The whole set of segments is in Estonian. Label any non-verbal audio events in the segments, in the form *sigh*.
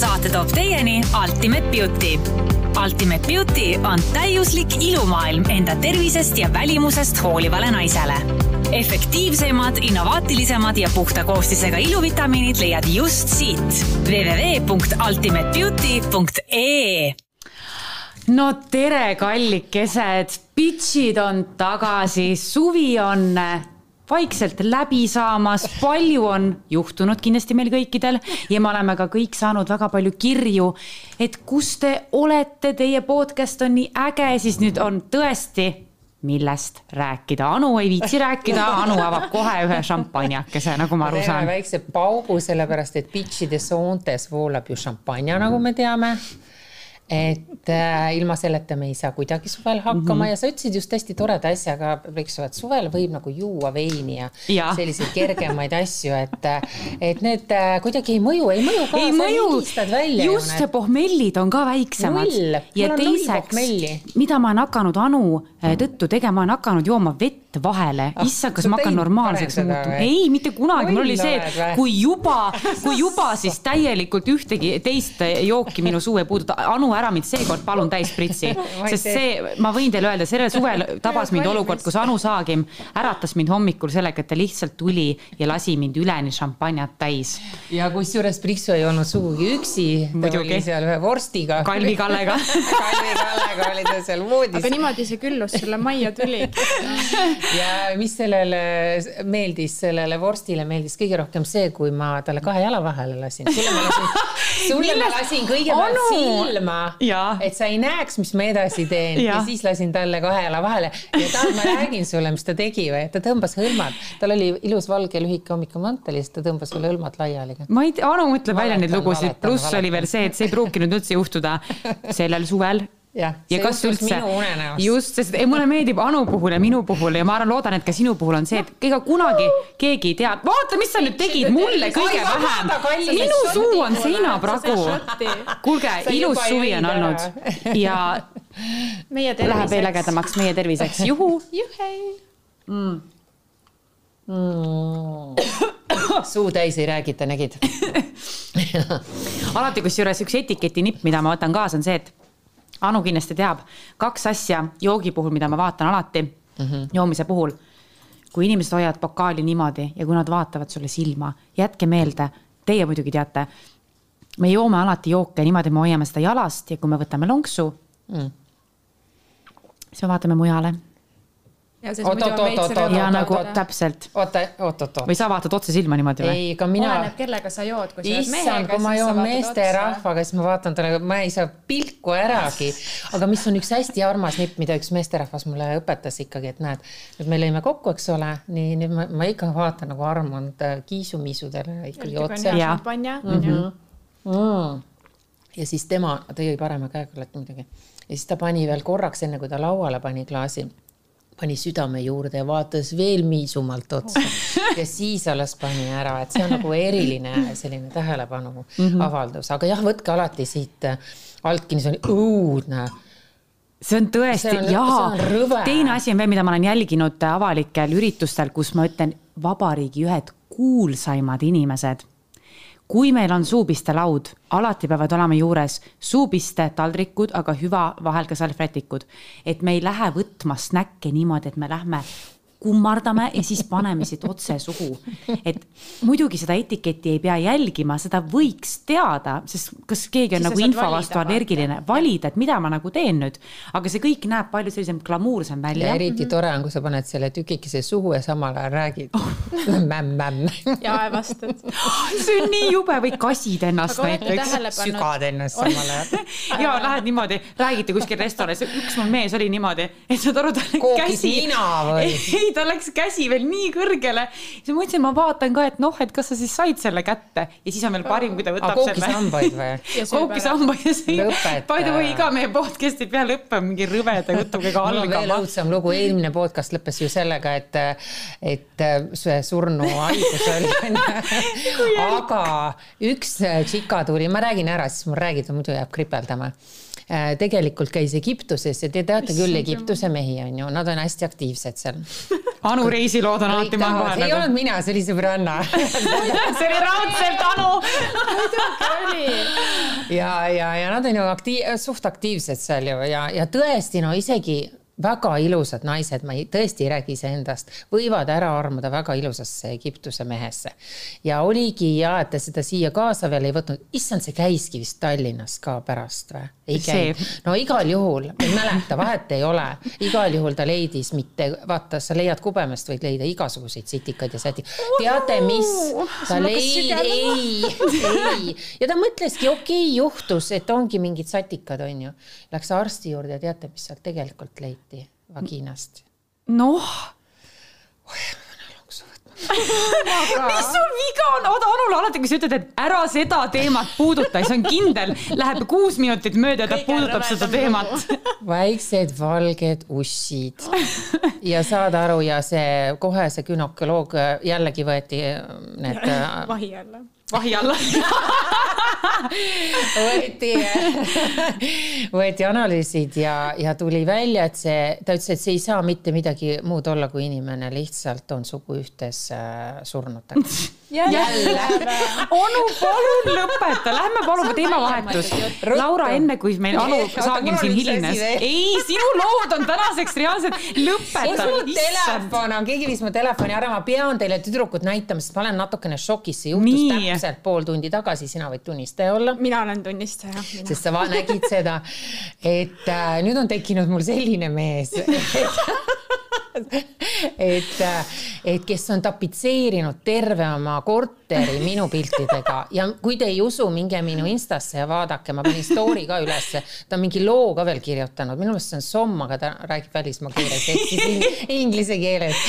saate toob teieni Ultimate Beauty. Ultimate Beauty on täiuslik ilumaailm enda tervisest ja välimusest hoolivale naisele. efektiivsemad, innovaatilisemad ja puhta koostisega iluvitamiinid leiad just siit www.ultimatebeauty.ee no tere, kallikesed, pitchid on tagasi, suvi on vaikselt läbi saamas, palju on juhtunud kindlasti meil kõikidel ja me oleme ka kõik saanud väga palju kirju, et kus te olete, teie podcast on nii äge, siis nüüd on tõesti millest rääkida. Anu ei viitsi rääkida, Anu avab kohe ühe šampanjakese, nagu ma aru saan. väikse paugu, sellepärast et pitchide soontes voolab ju šampanja, nagu me teame et äh, ilma selleta me ei saa kuidagi suvel hakkama mm -hmm. ja sa ütlesid just hästi toreda asja ka, Priksu, et suvel võib nagu juua veini ja, ja. selliseid kergemaid asju, et, et need äh, kuidagi ei mõju, ei mõju kaasa, higistad välja. just, ja pohmellid on ka väiksemad. ja teiseks, mida ma olen hakanud Anu äh, tõttu tegema, ma olen hakanud jooma vett vahele ah,. issand, kas ma hakkan normaalseks muutuma? ei, mitte kunagi, mul oli see, et kui juba, kui juba, siis täielikult ühtegi teist jooki minu suu ei puuduta. Anu ära mind seekord palun täis pritsi, *laughs* sest see, ma võin teile öelda, sellel suvel *laughs* tabas mind olukord, kus Anu Saagim äratas mind hommikul sellega, et ta lihtsalt tuli ja lasi mind üleni šampanjat täis. ja kusjuures Pritsu ei olnud sugugi üksi, ta oli seal ühe vorstiga. Kalvi Kallega *laughs* Kalvi Kallega oli ta seal voodis. aga niimoodi see küllus sulle majja tuli ja mis sellele meeldis, sellele vorstile meeldis kõige rohkem see, kui ma talle kahe jala vahele lasin. sulle ma lasin, sulle ma lasin kõigepealt silma et sa ei näeks, mis ma edasi teen. Ja, ja siis lasin talle kahe jala vahele. Ja tahad, ma räägin sulle, mis ta tegi või, ta tõmbas hõlmad, tal oli ilus valge lühike hommikumantel ja siis ta tõmbas sulle hõlmad laiali. ma ei tea, Anu mõtleb välja neid lugusid, pluss oli veel see, et see ei pruukinud üldse juhtuda sellel suvel ja, ja kas üldse, just, sest ei, mulle meeldib Anu puhul ja minu puhul ja ma arvan, loodan, et ka sinu puhul on see, et ega kunagi keegi ei tea, vaata, mis sa nüüd tegid mulle kõige vähem. minu suu on seinapragu. kuulge, ilus suvi on olnud. Ja läheb veel ägedamaks. Meie terviseks, juhu. Mm. Mm. suu täis ei räägita, nägid? *laughs* Alati kusjuures üks etiketinipp, mida ma võtan kaasa, on see, et Anu kindlasti teab, kaks asja joogi puhul, mida ma vaatan alati mm -hmm. joomise puhul. kui inimesed hoiavad pokaali niimoodi ja kui nad vaatavad sulle silma, jätke meelde, teie muidugi teate. me joome alati jooke niimoodi, me hoiame seda jalast ja kui me võtame lonksu mm., siis me vaatame mujale ja siis oot, muidu on veits reaalne. ja nagu täpselt. oota, oot, oot, oot. või sa vaatad otse silma niimoodi või? ei, ka mina. oleneb, kellega sa jood, kui sa jood mehega. kui ma joon meesterahvaga, siis ma vaatan talle, ma ei saa pilku äragi. aga mis on üks hästi armas nipp, mida üks meesterahvas mulle õpetas ikkagi, et näed, nüüd me lõime kokku, eks ole, nii nüüd ma, ma ikka vaatan nagu Armand äh, kiisumisudele ikkagi otse. Mhm. Mm. ja siis tema, ta jõi parema käega muidugi ja siis ta pani veel korraks, enne kui ta lauale pani klaasi pani südame juurde ja vaatas veel miisumalt otsa. Ja siis alles pani ära, et see on nagu eriline selline tähelepanu mm -hmm. avaldus, aga jah, võtke alati siit äh, altki, see on õudne. See on tõesti, jaa. teine asi on veel, mida ma olen jälginud avalikel üritustel, kus ma ütlen, vabariigi ühed kuulsaimad inimesed kui meil on suupistelaud, alati peavad olema juures suupiste taldrikud, aga hüva vahel ka salvrätikud. et me ei lähe võtma snäkke niimoodi, et me lähme kummardame ja siis paneme siit otse suhu. et muidugi seda etiketti ei pea jälgima, seda võiks teada, sest kas keegi on siis nagu info vastu allergiline, valida, et mida ma nagu teen nüüd. aga see kõik näeb palju sellisem glamuursem välja. ja eriti tore on, kui sa paned selle tükikese suhu ja samal ajal räägid *laughs* mämm-mämm. ja aevastad *laughs* see on nii jube või kasid ennast näiteks. sügad ennast samal ajal. *laughs* ja lähed niimoodi, räägite kuskil restoranis, üks mul mees oli niimoodi, et saad aru, tal käsi. nina või? ei, tal läks käsi veel nii kõrgele. siis ma mõtlesin, ma vaatan ka, et noh, et kas sa siis said selle kätte ja siis on veel parim, kui ta võtab selle. kookisambaid või? *laughs* kookisambaid ja see. By the way, iga meie podcast ei pea lõppema mingi rõveda jutuga algama. veel õudsem lugu, eelmine podcast lõppes ju sellega, et, et see surnu haigus oli *laughs* aga üks tšika tuli, ma räägin ära, siis mul räägida, muidu jääb kripeldama äh, tegelikult käis Egiptuses ja te teate küll Egiptuse mehi on ju, nad on hästi aktiivsed seal. Anu reisilood on alati maha. see ei nagu... olnud mina, see oli sõbranna *laughs* see oli raudselt Anu muidugi oli. ja, ja, ja nad on ju aktiiv, suht aktiivsed seal ju ja, ja tõesti no isegi väga ilusad naised, ma ei, tõesti ei räägi iseendast, võivad ära armuda väga ilusasse Egiptuse mehesse. ja oligi ja, et ta seda siia kaasa veel ei võtnud, issand, see käiski vist Tallinnas ka pärast või? ei käinud, no igal juhul, ei mäleta, vahet ei ole, igal juhul ta leidis mitte, vaata, sa leiad kubemest, võid leida igasuguseid sitikaid ja säti. teate, mis, ta leidis, ei, ei ja ta mõtleski, okei okay,, juhtus, et ongi mingid satikad, on ju. Läks arsti juurde ja teate, mis sealt tegelikult leiti? Lahti vagiinast. noh *laughs* mis sul viga on, oota Anule alati, kui sa ütled, et ära seda teemat puuduta, siis on kindel, läheb kuus minutit mööda ja ta puudutab seda teemat. väiksed valged ussid ja saad aru ja see kohe see gümnakoloog jällegi võeti need. vahi alla vahi alla *laughs* võeti, võeti analüüsid ja, ja tuli välja, et see, ta ütles, et see ei saa mitte midagi muud olla, kui inimene lihtsalt on suguühtes äh, surnutega. *laughs* jälle. onu, palun lõpeta, lähme palun teemavahetus. Laura, enne kui meil Anu Saagim siin hilines. ei, sinu lood on tänaseks reaalselt, lõpeta. telefon on, keegi viis mu telefoni ära, ma pean teile tüdrukud näitama, sest ma olen natukene šokis, see juhtus täpselt pool tundi tagasi, sina võid tunnistaja olla. mina olen tunnistaja. sest sa nägid seda, et äh, nüüd on tekkinud mul selline mees *laughs* et, et kes on tapitseerinud terve oma korteri minu piltidega ja kui te ei usu, minge minu Instasse ja vaadake, ma panin story ka ülesse. ta on mingi loo ka veel kirjutanud, minu meelest see on somm, aga ta räägib välismaa keeles ehk siis inglise keeles.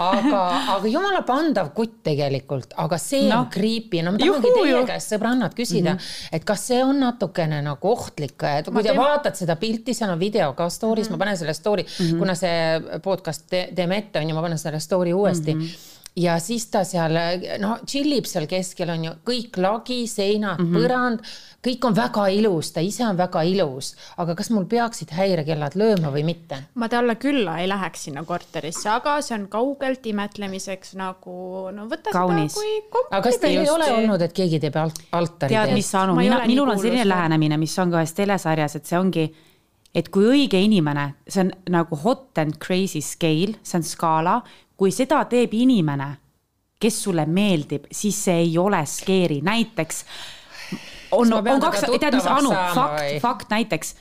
aga, aga jumala pandav kutt tegelikult, aga see no. on creepy, no ma tahangi teie käest, sõbrannad, küsida mm, -hmm. et kas see on natukene nagu ohtlik, et kui ma te teema... vaatad seda pilti, seal on video ka story's mm, -hmm. ma panen selle story mm, -hmm. kuna see podcast te, teeme ette, on ju, ma panen selle story uuesti mm. -hmm ja siis ta seal no tšillib seal keskel on ju kõik lagi, seinad mm, -hmm. põrand, kõik on väga ilus, ta ise on väga ilus, aga kas mul peaksid häirekellad lööma või mitte? ma talle külla ei läheks sinna korterisse, aga see on kaugelt imetlemiseks nagu no võta Kaunis. seda kui komplimenti. aga kas teil ei ole olnud, et keegi teeb alt, altari? tead, mis Anu, mina, minul on selline lähenemine, mis on ka ühes telesarjas, et see ongi et kui õige inimene, see on nagu hot and crazy scale, see on skaala, kui seda teeb inimene, kes sulle meeldib, siis see ei ole scary, näiteks. on, on kaks, tead mis, Anu, fakt, fakt näiteks,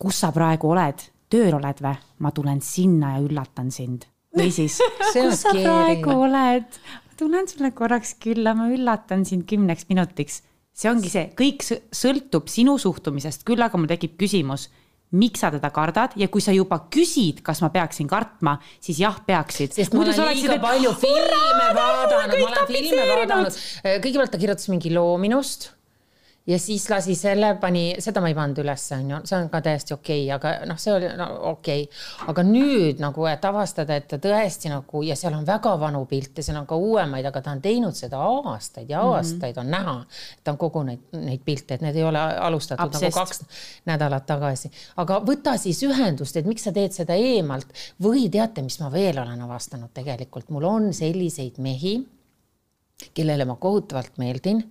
kus sa praegu oled, tööl oled või? ma tulen sinna ja üllatan sind. või siis, *laughs* kus sa praegu oled? ma tulen sulle korraks külla, ma üllatan sind kümneks minutiks. see ongi see, kõik sõltub sinu suhtumisest, küll aga mul tekib küsimus miks sa teda kardad ja kui sa juba küsid, kas ma peaksin kartma, siis jah, peaksid. sest ma olen liiga palju filme vaadanud, ma olen filme vaadanud, kõigepealt ta kirjutas mingi loo minust ja siis lasi selle, pani, seda ma ei pannud ülesse, on ju, see on ka täiesti okei okay,, aga noh, see oli no, okei okay.. aga nüüd nagu, et avastada, et ta tõesti nagu ja seal on väga vanu pilte, seal on ka uuemaid, aga ta on teinud seda aastaid ja mhm. aastaid mm -hmm. on näha. ta on kogu neid, neid pilte, et need ei ole alustatud Absest. nagu kaks nädalat tagasi. aga võta siis ühendust, et miks sa teed seda eemalt või teate, mis ma veel olen avastanud tegelikult, mul on selliseid mehi kellele ma kohutavalt meeldin,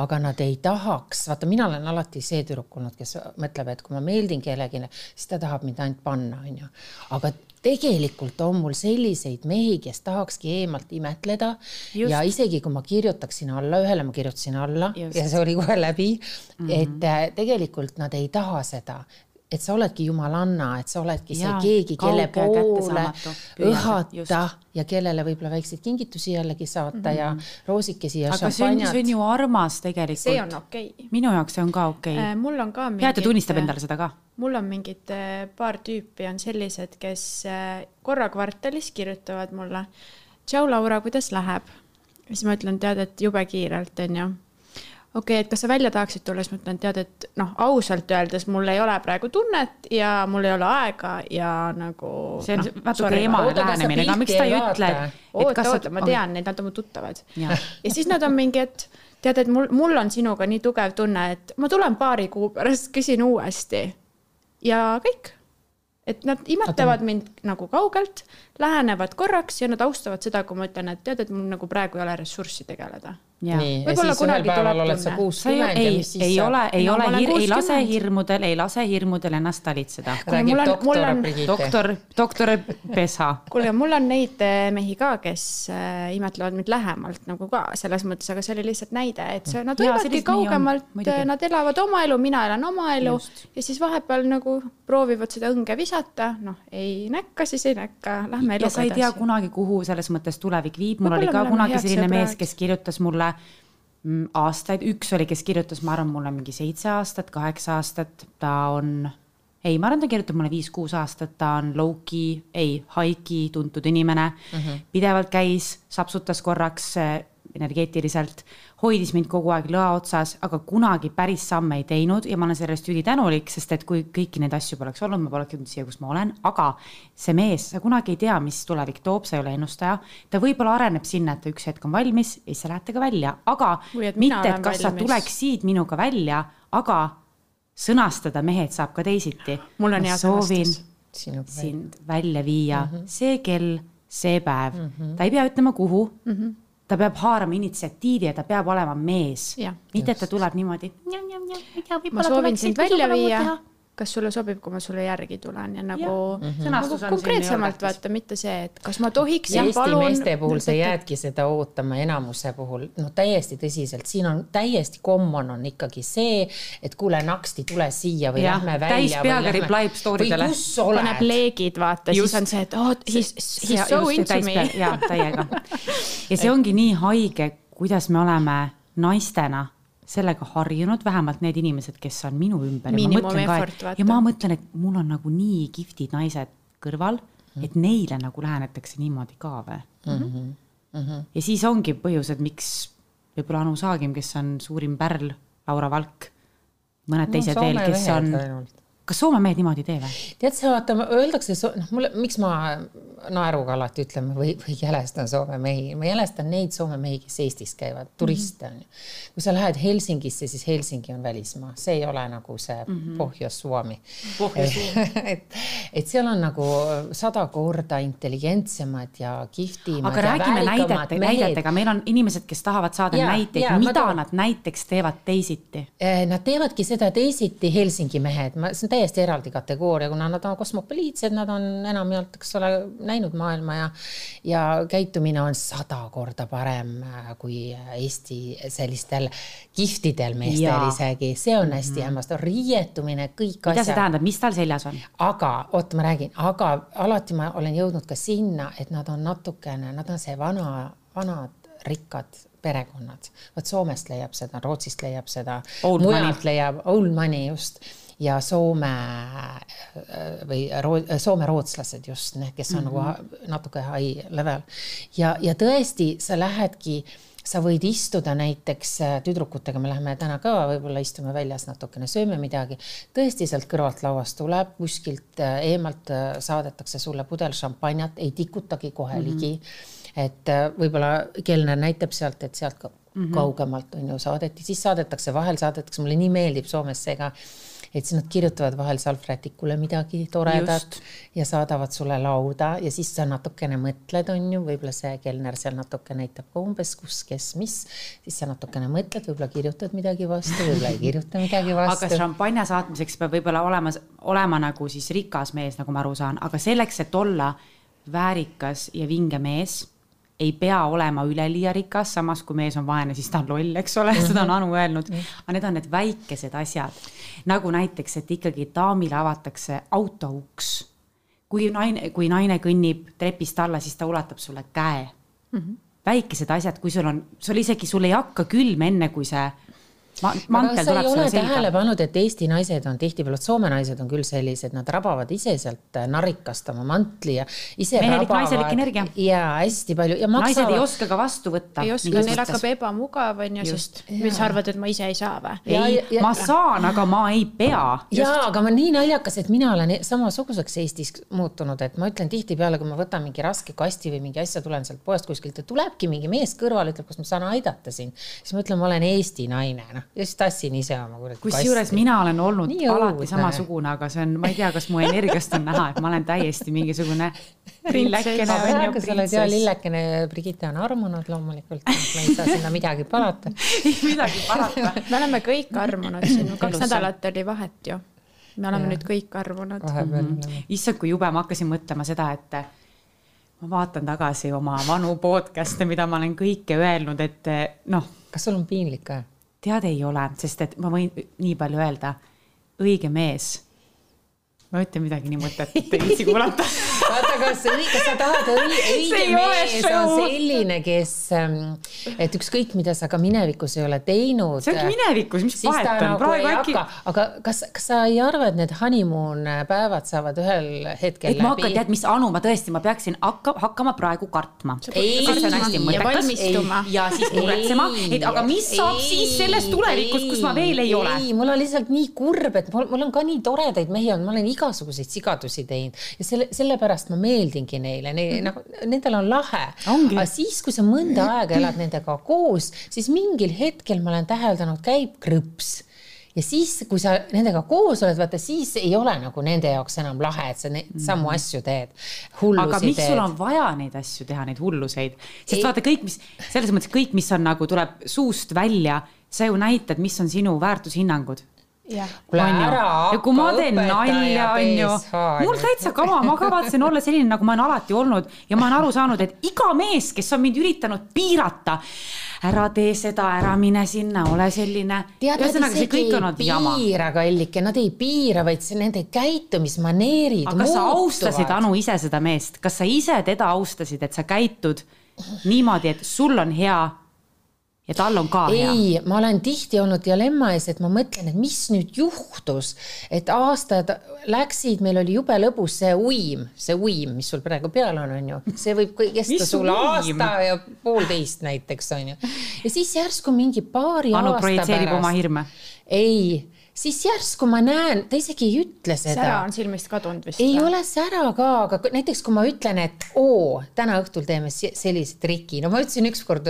aga nad ei tahaks, vaata, mina olen alati see tüdruk olnud, kes mõtleb, et kui ma meeldin kellelegi, siis ta tahab mind ainult panna, onju. aga tegelikult on mul selliseid mehi, kes tahakski eemalt imetleda Just. ja isegi kui ma kirjutaksin alla, ühele ma kirjutasin alla Just. ja see oli kohe läbi mm, -hmm. et äh, tegelikult nad ei taha seda, et sa oledki jumalanna, et sa oledki see ja, keegi, kelle poole õhata ja kellele võib-olla väikseid kingitusi jällegi saata mm -hmm. ja roosikesi ja aga see on, see on ju armas tegelikult. see on okei okay.. minu jaoks see on ka okei okay. äh,. mul on ka mingid. hea, et ta tunnistab endale seda ka. mul on mingid äh, paar tüüpi on sellised, kes äh, korra kvartalis kirjutavad mulle. tšau, Laura, kuidas läheb? siis ma ütlen, tead, et jube kiirelt, onju okei okay,, et kas sa välja tahaksid tulla, siis ma ütlen, tead, et noh, ausalt öeldes mul ei ole praegu tunnet ja mul ei ole aega ja nagu. see on no, natuke emane lähenemine, aga miks ta ei ütle, et. oota, oota, ma tean neid, nad on mu tuttavad. *laughs* ja siis nad on mingi, et tead, et mul, mul on sinuga nii tugev tunne, et ma tulen paari kuu pärast, küsin uuesti ja kõik. et nad imetlevad Oota. mind nagu kaugelt, lähenevad korraks ja nad austavad seda, kui ma ütlen, et tead, et mul nagu praegu ei ole ressurssi tegeleda nii, ja siis ühel päeval oled sa kuuskümmend ja mis siis ei saab? ole, ei no, ole, hir, ei lase hirmudel, ei lase hirmudel ennast talitseda. räägib doktor Brigitte. doktor, doktor Pesa. kuulge, mul on neid eh, mehi ka, kes äh, imetlevad mind lähemalt nagu ka selles mõttes, aga see oli lihtsalt näide, et see, nad võivadki kaugemalt, nad elavad oma elu, mina elan oma elu Just. ja siis vahepeal nagu proovivad seda õnge visata, noh, ei näkka, siis ei näkka, lähme eluga edasi. ja sa ei tea kunagi, kuhu selles mõttes tulevik viib, mul oli ka kunagi selline mees, kes kirjutas mulle mulle mm, aastaid, üks oli, kes kirjutas, ma arvan, mulle mingi seitse aastat, kaheksa aastat, ta on, ei, ma arvan, ta kirjutab mulle viis-kuus aastat, ta on low-key, ei, high-key tuntud inimene mm. -hmm. pidevalt käis, sapsutas korraks energeetiliselt, hoidis mind kogu aeg lõa otsas, aga kunagi päris samme ei teinud ja ma olen selle eest ülitänulik, sest et kui kõiki neid asju poleks olnud, ma poleks jõudnud siia, kus ma olen, aga see mees, sa kunagi ei tea, mis tulevik toob, sa ei ole ennustaja. ta võib-olla areneb sinna, et ta üks hetk on valmis ja siis sa lähed temaga välja, aga mitte, et kas valmis. sa tuleksid minuga välja, aga sõnastada mehed saab ka teisiti. mul on hea sõnastus sind välja viia mm -hmm. see kell, see päev mm, -hmm. ta ei pea ütlema, kuhu mm, -hmm ta peab haarama initsiatiivi ja ta peab olema mees. mitte, et ta tuleb niimoodi. ma soovin sind välja viia kas sulle sobib, kui ma sulle järgi tulen ja nagu, nagu konkreetsemalt vaata, mitte see, et kas ma tohiksin, Eesti palun. meeste puhul sa jäädki seda ootama enamuse puhul, no täiesti tõsiselt, siin on täiesti common on ikkagi see, et kuule naksti, tule siia või ja, lähme välja. täis peaga replieb story dele. paneb leegid, vaata, siis on see, et oh, he's, he's so into me. jaa, täiega. *laughs* ja see ongi nii haige, kuidas me oleme naistena sellega harjunud, vähemalt need inimesed, kes on minu ümber. ja ma mõtlen, et mul on nagu nii kihvtid naised kõrval, et neile nagu lähenetakse niimoodi ka või mm. -hmm. Mm -hmm. ja siis ongi põhjused, miks võib-olla Anu Saagim, kes on suurim pärl, Laura Valk, mõned no, teised veel, kes on kas Soome mehed niimoodi ei tee või? tead sa vaata, öeldakse, noh mulle, miks ma naeruga alati ütleme või, või jälestan Soome mehi, ma jälestan neid Soome mehi, kes Eestis käivad, turiste on ju. kui sa lähed Helsingisse, siis Helsingi on välismaa, see ei ole nagu see mm -hmm. Pohjois-Suomi. *laughs* et, et seal on nagu sada korda intelligentsemad ja kihvtimad. aga räägime näidete, näidetega, meil on inimesed, kes tahavad saada ja, näiteid, mida nad näiteks teevad teisiti? Eh, nad teevadki seda teisiti, Helsingi mehed, ma, see on täiesti eraldi kategooria, kuna nad on kosmopoliitsed, nad on enamjaolt, eks ole, näinud maailma ja ja käitumine on sada korda parem äh, kui Eesti sellistel kihvtidel meestel ja. isegi, see on hästi mm -hmm. hämmastav, riietumine, kõik asjad. mida see tähendab, mis tal seljas on? aga oota, ma räägin, aga alati ma olen jõudnud ka sinna, et nad on natukene, nad on see vana, vanad rikkad perekonnad. vot Soomest leiab seda, Rootsist leiab seda, mujalt leiab old money just ja Soome või Soome rootslased just, kes on mm -hmm. nagu mhm. natuke high level. ja, ja tõesti, sa lähedki sa võid istuda näiteks äh, tüdrukutega, me läheme täna ka võib-olla istume väljas natukene, sööme midagi. tõesti sealt kõrvalt lauast tuleb, kuskilt äh, eemalt äh, saadetakse sulle pudel šampanjat, ei tikutagi kohe mm -hmm. ligi. et võib-olla kelner näitab sealt, et sealt ka mm -hmm. kaugemalt on ju saadeti, siis saadetakse, vahel saadetakse, mulle nii meeldib Soomes see ka et siis nad kirjutavad vahel salvrätikule midagi toredat Just. ja saadavad sulle lauda ja siis sa natukene mõtled, on ju, võib-olla see kelner seal natuke näitab ka umbes, kus, kes, mis, siis sa natukene mõtled, võib-olla kirjutad midagi vastu, võib-olla ei kirjuta midagi vastu. aga šampanja saatmiseks peab võib-olla olema, olema nagu siis rikas mees, nagu ma aru saan, aga selleks, et olla väärikas ja vinge mees ei pea olema üleliia rikas, samas kui mees on vaene, siis ta on loll, eks ole, seda on Anu öelnud. aga need on need väikesed asjad, nagu näiteks, et ikkagi daamile avatakse auto uks. kui naine, kui naine kõnnib trepist alla, siis ta ulatab sulle käe mm. -hmm. väikesed asjad, kui sul on, sul isegi, sul ei hakka külm enne, kui see mantel tuleb sulle selga. tähele pannud, et Eesti naised on tihtipeale, Soome naised on küll sellised, nad rabavad ise sealt äh, narrikast oma mantli ja ise mehelik naiselik energia. ja hästi palju ja maksavad. naised ei oska ka vastu võtta. ei oska, neil hakkab ebamugav on ju, sest mis sa arvad, et ma ise ei saa või? ei, ma saan, aga ma ei pea. ja, aga ma nii naljakas, et mina olen samasuguseks Eestis muutunud, et ma ütlen tihtipeale, kui ma võtan mingi raske kasti või mingi asja, tulen sealt poest kuskilt ja tulebki mingi mees kõrvale, ütleb, kas ma saan aidata sind, siis ma ütlen, ma olen Eesti naine, noh ja siis tassin ise oma kuradi kusjuures mina olen olnud Nii alati samasugune, aga see on, ma ei tea, kas mu energiast on näha, et ma olen täiesti mingisugune *laughs* lillekene ju. sa oled ja lillekene, Brigitte on armunud loomulikult, ma ei saa sinna midagi parata *laughs* ei midagi parata *laughs* me oleme kõik armunud siin, kaks nädalat oli vahet ju. me oleme ja. nüüd kõik armunud. Mm -hmm. issand, kui jube, ma hakkasin mõtlema seda, et ma vaatan tagasi oma vanu podcast'e, mida ma olen kõike öelnud, et noh. kas sul on piinlik ka? Tead, ei ole, sest et ma võin nii palju öelda. õige mees ma ütlen midagi nii mõttetut, ei viitsi kuulata *laughs* vaata, kas, kas sa tahad õi, õige mees on selline, kes, ähm, et ükskõik, mida sa ka minevikus ei ole teinud. see ongi minevikus, mis vahet on nagu, praegu äkki. aga kas, kas sa ei arva, et need honeymoon päevad saavad ühel hetkel et läbi? ma hakkan, tead, mis Anu, ma tõesti, ma peaksin hakka, hakkama praegu kartma. hästi mõttekas. ja siis muretsema, et aga mis saab ei, siis selles tulevikus, kus ma veel ei ole? ei, mul on lihtsalt nii kurb, et mul, mul on ka nii toredaid mehi olnud, ma olen igasuguseid sigadusi teinud ja selle, sellepärast ma meeldingi neile ne, -hmm. nagu nendel on lahe. aga siis, kui sa mõnda aega elad nendega koos, siis mingil hetkel ma olen täheldanud, käib krõps ja siis, kui sa nendega koos oled, vaata siis ei ole nagu nende jaoks enam lahe, et sa neid mm. samu asju teed. aga miks teed. sul on vaja neid asju teha, neid hulluseid, sest ei. vaata kõik, mis selles mõttes kõik, mis on nagu tuleb suust välja, sa ju näitad, mis on sinu väärtushinnangud kuule ära hakka kui ma teen nalja, onju, mul täitsa kama, ma kavatsen olla selline, nagu ma olen alati olnud. Ja ma olen aru saanud, et iga mees, kes on mind üritanud piirata, ära tee seda, ära mine sinna, ole selline. ühesõnaga, see kõik on olnud jama. piira, kallike, nad ei piira, vaid see nende käitumismaneerid. aga kas sa austasid, Anu, ise seda meest, kas sa ise teda austasid, et sa käitud niimoodi, et sul on hea ja tal on ka ei, hea. ei, ma olen tihti olnud dilemma ees, et ma mõtlen, et mis nüüd juhtus, et aastad läksid, meil oli jube lõbus see uim, see uim, mis sul praegu peal on, on ju, see võib *laughs* kesta sul aasta ja poolteist näiteks on ju. ja siis järsku mingi paari Anu aasta pärast. Ei siis järsku ma näen, ta isegi ei ütle seda. sära on silmist kadunud vist. ei või? ole sära ka, aga näiteks kui ma ütlen, et oo, täna õhtul teeme sellise triki, no ma ütlesin ükskord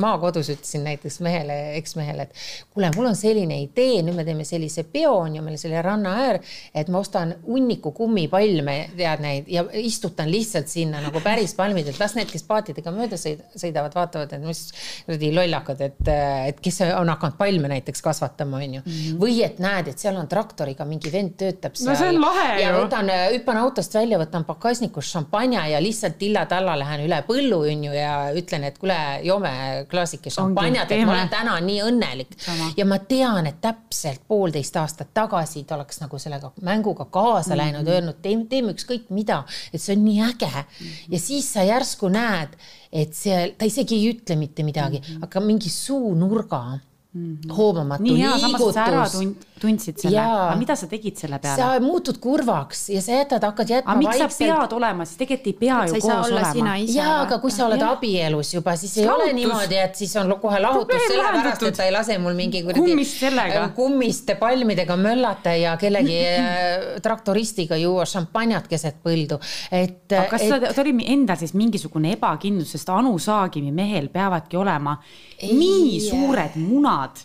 maakodus ütlesin näiteks mehele, eksmehele, et kuule, mul on selline idee, nüüd me teeme sellise peo on ju meil selle ranna äär, et ma ostan hunniku kummipalme, tead neid ja istutan lihtsalt sinna nagu päris palmidelt, las need, kes paatidega mööda sõidavad, vaatavad, et mis kuradi lollakad, et, et kes on hakanud palme näiteks kasvatama, on ju, mhm. või et et näed, et seal on traktoriga mingi vend töötab seal. no see on lahe ju. ja võtan, hüppan autost välja, võtan pagasnikust šampanja ja lihtsalt tilla-talla lähen üle põllu, onju, ja ütlen, et kuule, joome klaasike šampanjat, et ma olen täna nii õnnelik. ja ma tean, et täpselt poolteist aastat tagasi ta oleks nagu sellega mänguga kaasa mm -hmm. läinud, öelnud, teeme, teeme ükskõik mida, et see on nii äge mm. -hmm. ja siis sa järsku näed, et see, ta isegi ei ütle mitte midagi mm, -hmm. aga mingi suunurga -hmm. hoomamatu liigutus tundsid selle, aga mida sa tegid selle peale? sa muutud kurvaks ja sa jätad, hakkad jätma aga miks vaikselt... sa pead olema, siis tegelikult ei pea ju koos olema. jaa, aga kui sa oled ja. abielus juba, siis ei Lahutus. ole niimoodi, et siis on kohe lahutus sellepärast, et ta ei lase mul mingi kummist sellega. Äh, kummiste palmidega möllata ja kellegi äh, traktoristiga juua šampanjat keset põldu, et. aga kas et... ta oli endal siis mingisugune ebakindlus, sest Anu Saagimi mehel peavadki olema ei, nii suured munad not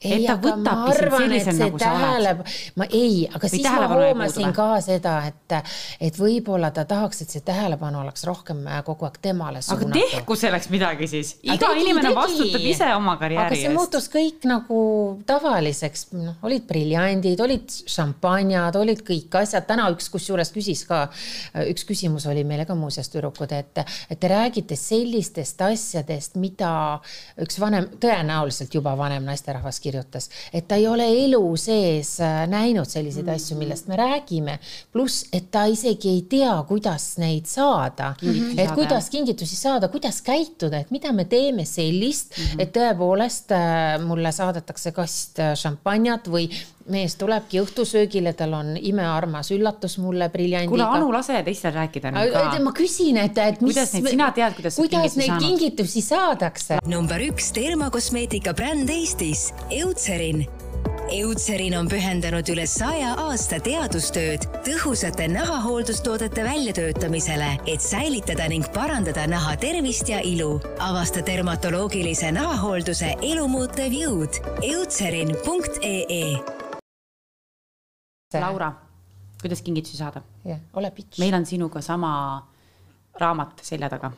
ei, aga ma arvan, et see nagu tähele, ma ei, aga Või siis ma hoomasin ka seda, et, et võib-olla ta tahaks, et see tähelepanu oleks rohkem äh, kogu aeg temale suunatud. aga tehku selleks midagi siis, iga tegi, inimene tegi. vastutab ise oma karjääri eest. aga see muutus kõik nagu tavaliseks, noh, olid briljandid, olid šampanjad, olid kõik asjad, täna üks kusjuures küsis ka, üks küsimus oli meile ka muuseas tüdrukud, et, et te räägite sellistest asjadest, mida üks vanem, tõenäoliselt juba vanem naisterahvas kirjutas kirjutas, et ta ei ole elu sees äh, näinud selliseid mm -hmm. asju, millest me räägime. pluss, et ta isegi ei tea, kuidas neid saada mm, -hmm. et kuidas kingitusi saada, kuidas käituda, et mida me teeme sellist mm, -hmm. et tõepoolest äh, mulle saadetakse kast äh, šampanjat või mees tulebki õhtusöögile, tal on imearmas üllatus mulle briljandiga. kuule, Anu, lase teistel rääkida nüüd ka. ma küsin, et, et mis. kuidas neid, sina tead, kuidas. kuidas neid saanud? kingitusi saadakse? number üks dermakosmeetika bränd Eestis, Eutserin Eutserin on pühendanud üle saja aasta teadustööd tõhusate nahahooldustoodete väljatöötamisele, et säilitada ning parandada naha tervist ja ilu. avasta dermatoloogilise nahahoolduse elumuutev jõud. Eutserin.ee Laura, kuidas kingitusi saada? jah, ole pitš. meil on sinuga sama raamat selja taga.